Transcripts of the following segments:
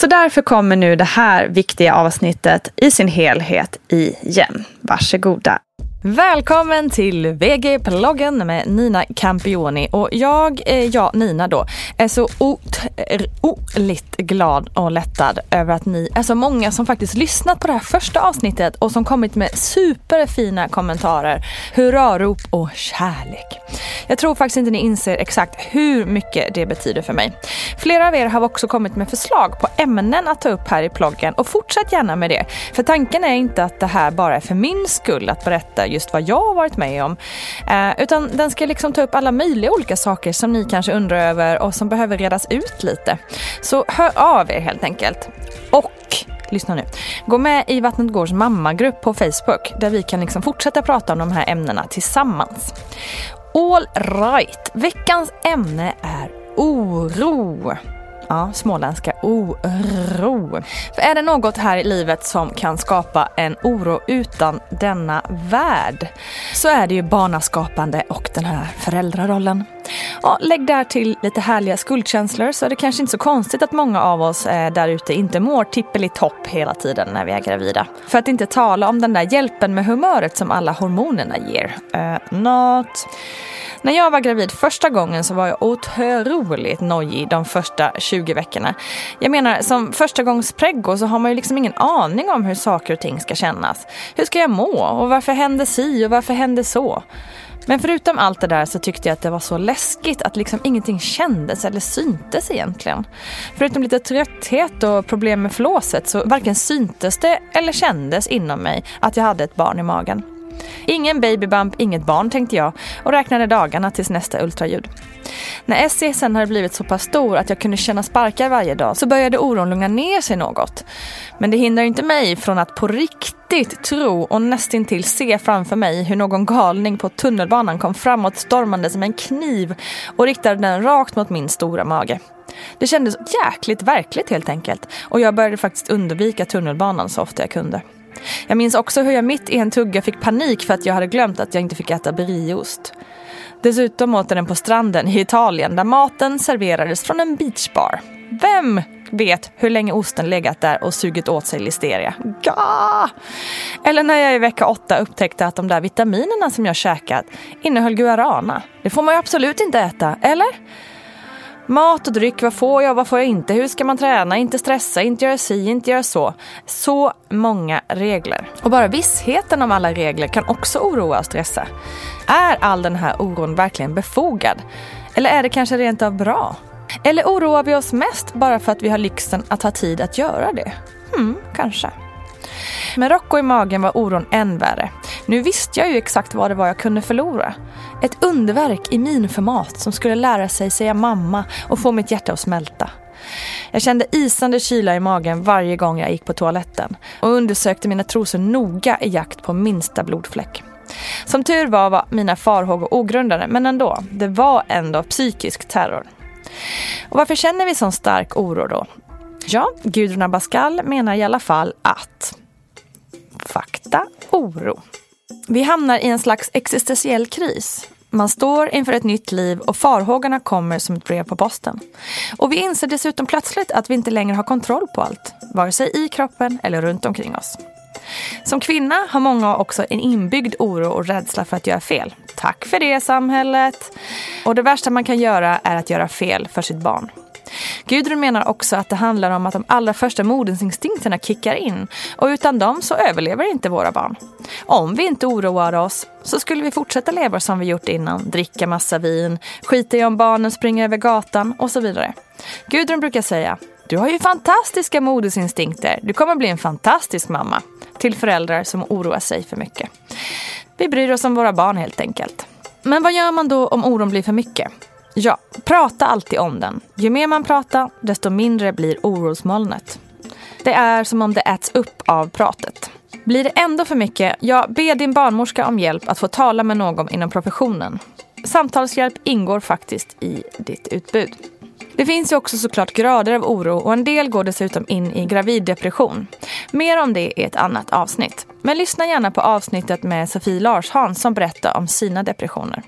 Så därför kommer nu det här viktiga avsnittet i sin helhet igen. Varsågoda. Välkommen till VG-ploggen med Nina Campioni. Och jag, eh, ja Nina då, är så otroligt glad och lättad över att ni är så många som faktiskt lyssnat på det här första avsnittet och som kommit med superfina kommentarer, hurrarop och kärlek. Jag tror faktiskt inte ni inser exakt hur mycket det betyder för mig. Flera av er har också kommit med förslag på ämnen att ta upp här i ploggen och fortsätt gärna med det. För tanken är inte att det här bara är för min skull att berätta just vad jag har varit med om. Eh, utan den ska liksom ta upp alla möjliga olika saker som ni kanske undrar över och som behöver redas ut lite. Så hör av er helt enkelt. Och lyssna nu. Gå med i Vattnet Gårds mammagrupp på Facebook där vi kan liksom fortsätta prata om de här ämnena tillsammans. All right, veckans ämne är oro. Ja, småländska oro. För är det något här i livet som kan skapa en oro utan denna värld så är det ju barnaskapande och den här föräldrarollen. Ja, lägg där till lite härliga skuldkänslor så är det kanske inte så konstigt att många av oss eh, där ute inte mår tippelitopp hela tiden när vi är gravida. För att inte tala om den där hjälpen med humöret som alla hormonerna ger. Eh, uh, not. När jag var gravid första gången så var jag otroligt nojig de första 20 veckorna. Jag menar, som första gångs preggo så har man ju liksom ingen aning om hur saker och ting ska kännas. Hur ska jag må? Och varför hände si och varför hände så? Men förutom allt det där så tyckte jag att det var så läskigt att liksom ingenting kändes eller syntes egentligen. Förutom lite trötthet och problem med flåset så varken syntes det eller kändes inom mig att jag hade ett barn i magen. Ingen babybump, inget barn tänkte jag och räknade dagarna tills nästa ultraljud. När Essie sen hade blivit så pass stor att jag kunde känna sparkar varje dag så började oron lugna ner sig något. Men det hindrar inte mig från att på riktigt tro och nästintill se framför mig hur någon galning på tunnelbanan kom framåt stormande som en kniv och riktade den rakt mot min stora mage. Det kändes jäkligt verkligt helt enkelt och jag började faktiskt undvika tunnelbanan så ofta jag kunde. Jag minns också hur jag mitt i en tugga fick panik för att jag hade glömt att jag inte fick äta brieost. Dessutom åt jag den på stranden i Italien där maten serverades från en beachbar. Vem vet hur länge osten legat där och sugit åt sig listeria? Ga! Eller när jag i vecka åtta upptäckte att de där vitaminerna som jag käkat innehöll guarana. Det får man ju absolut inte äta, eller? Mat och dryck, vad får jag, vad får jag inte? Hur ska man träna? Inte stressa, inte göra si, inte göra så. Så många regler. Och bara vissheten om alla regler kan också oroa och stressa. Är all den här oron verkligen befogad? Eller är det kanske rent av bra? Eller oroar vi oss mest bara för att vi har lyxen att ha tid att göra det? Hmm, kanske. Med Rocco i magen var oron än värre. Nu visste jag ju exakt vad det var jag kunde förlora. Ett underverk i minformat som skulle lära sig säga mamma och få mitt hjärta att smälta. Jag kände isande kyla i magen varje gång jag gick på toaletten och undersökte mina trosor noga i jakt på minsta blodfläck. Som tur var var mina farhågor ogrundade men ändå, det var ändå psykisk terror. Och varför känner vi sån stark oro då? Ja, Gudrun Abascal menar i alla fall att äkta oro. Vi hamnar i en slags existentiell kris. Man står inför ett nytt liv och farhågorna kommer som ett brev på posten. Och vi inser dessutom plötsligt att vi inte längre har kontroll på allt, vare sig i kroppen eller runt omkring oss. Som kvinna har många också en inbyggd oro och rädsla för att göra fel. Tack för det samhället! Och det värsta man kan göra är att göra fel för sitt barn. Gudrun menar också att det handlar om att de allra första modersinstinkterna kickar in och utan dem så överlever inte våra barn. Om vi inte oroar oss så skulle vi fortsätta leva som vi gjort innan, dricka massa vin, skita i om barnen springer över gatan och så vidare. Gudrun brukar säga du har ju fantastiska modersinstinkter. Du kommer bli en fantastisk mamma. Till föräldrar som oroar sig för mycket. Vi bryr oss om våra barn helt enkelt. Men vad gör man då om oron blir för mycket? Ja, prata alltid om den. Ju mer man pratar, desto mindre blir orosmolnet. Det är som om det äts upp av pratet. Blir det ändå för mycket, ja, be din barnmorska om hjälp att få tala med någon inom professionen. Samtalshjälp ingår faktiskt i ditt utbud. Det finns ju också såklart grader av oro och en del går dessutom in i graviddepression. Mer om det i ett annat avsnitt. Men lyssna gärna på avsnittet med Sofie Larsson som berättar om sina depressioner.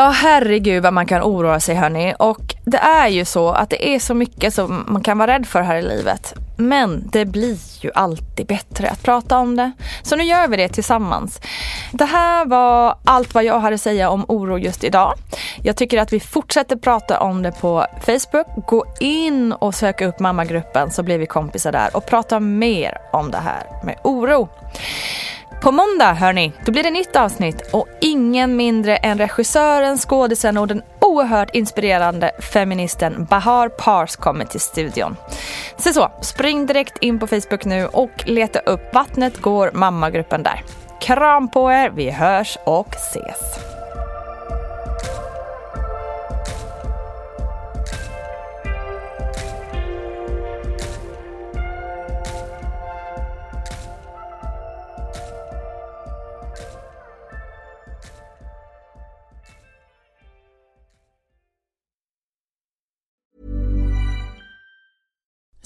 Ja, herregud vad man kan oroa sig hörni. Och det är ju så att det är så mycket som man kan vara rädd för här i livet. Men det blir ju alltid bättre att prata om det. Så nu gör vi det tillsammans. Det här var allt vad jag hade att säga om oro just idag. Jag tycker att vi fortsätter prata om det på Facebook. Gå in och sök upp mammagruppen så blir vi kompisar där och prata mer om det här med oro. På måndag, hörni, då blir det nytt avsnitt och ingen mindre än regissören, skådisen och den oerhört inspirerande feministen Bahar Pars kommer till studion. Så så, spring direkt in på Facebook nu och leta upp Vattnet går mammagruppen där. Kram på er, vi hörs och ses.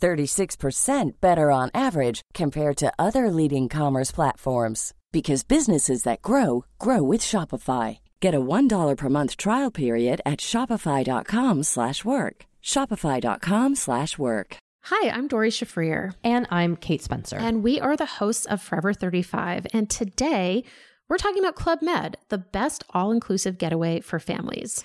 36% better on average compared to other leading commerce platforms because businesses that grow grow with Shopify. Get a $1 per month trial period at shopify.com/work. shopify.com/work. Hi, I'm Dory Shafrir. And I'm Kate Spencer. And we are the hosts of Forever 35. And today We're talking about Club Med, the best all inclusive getaway for families.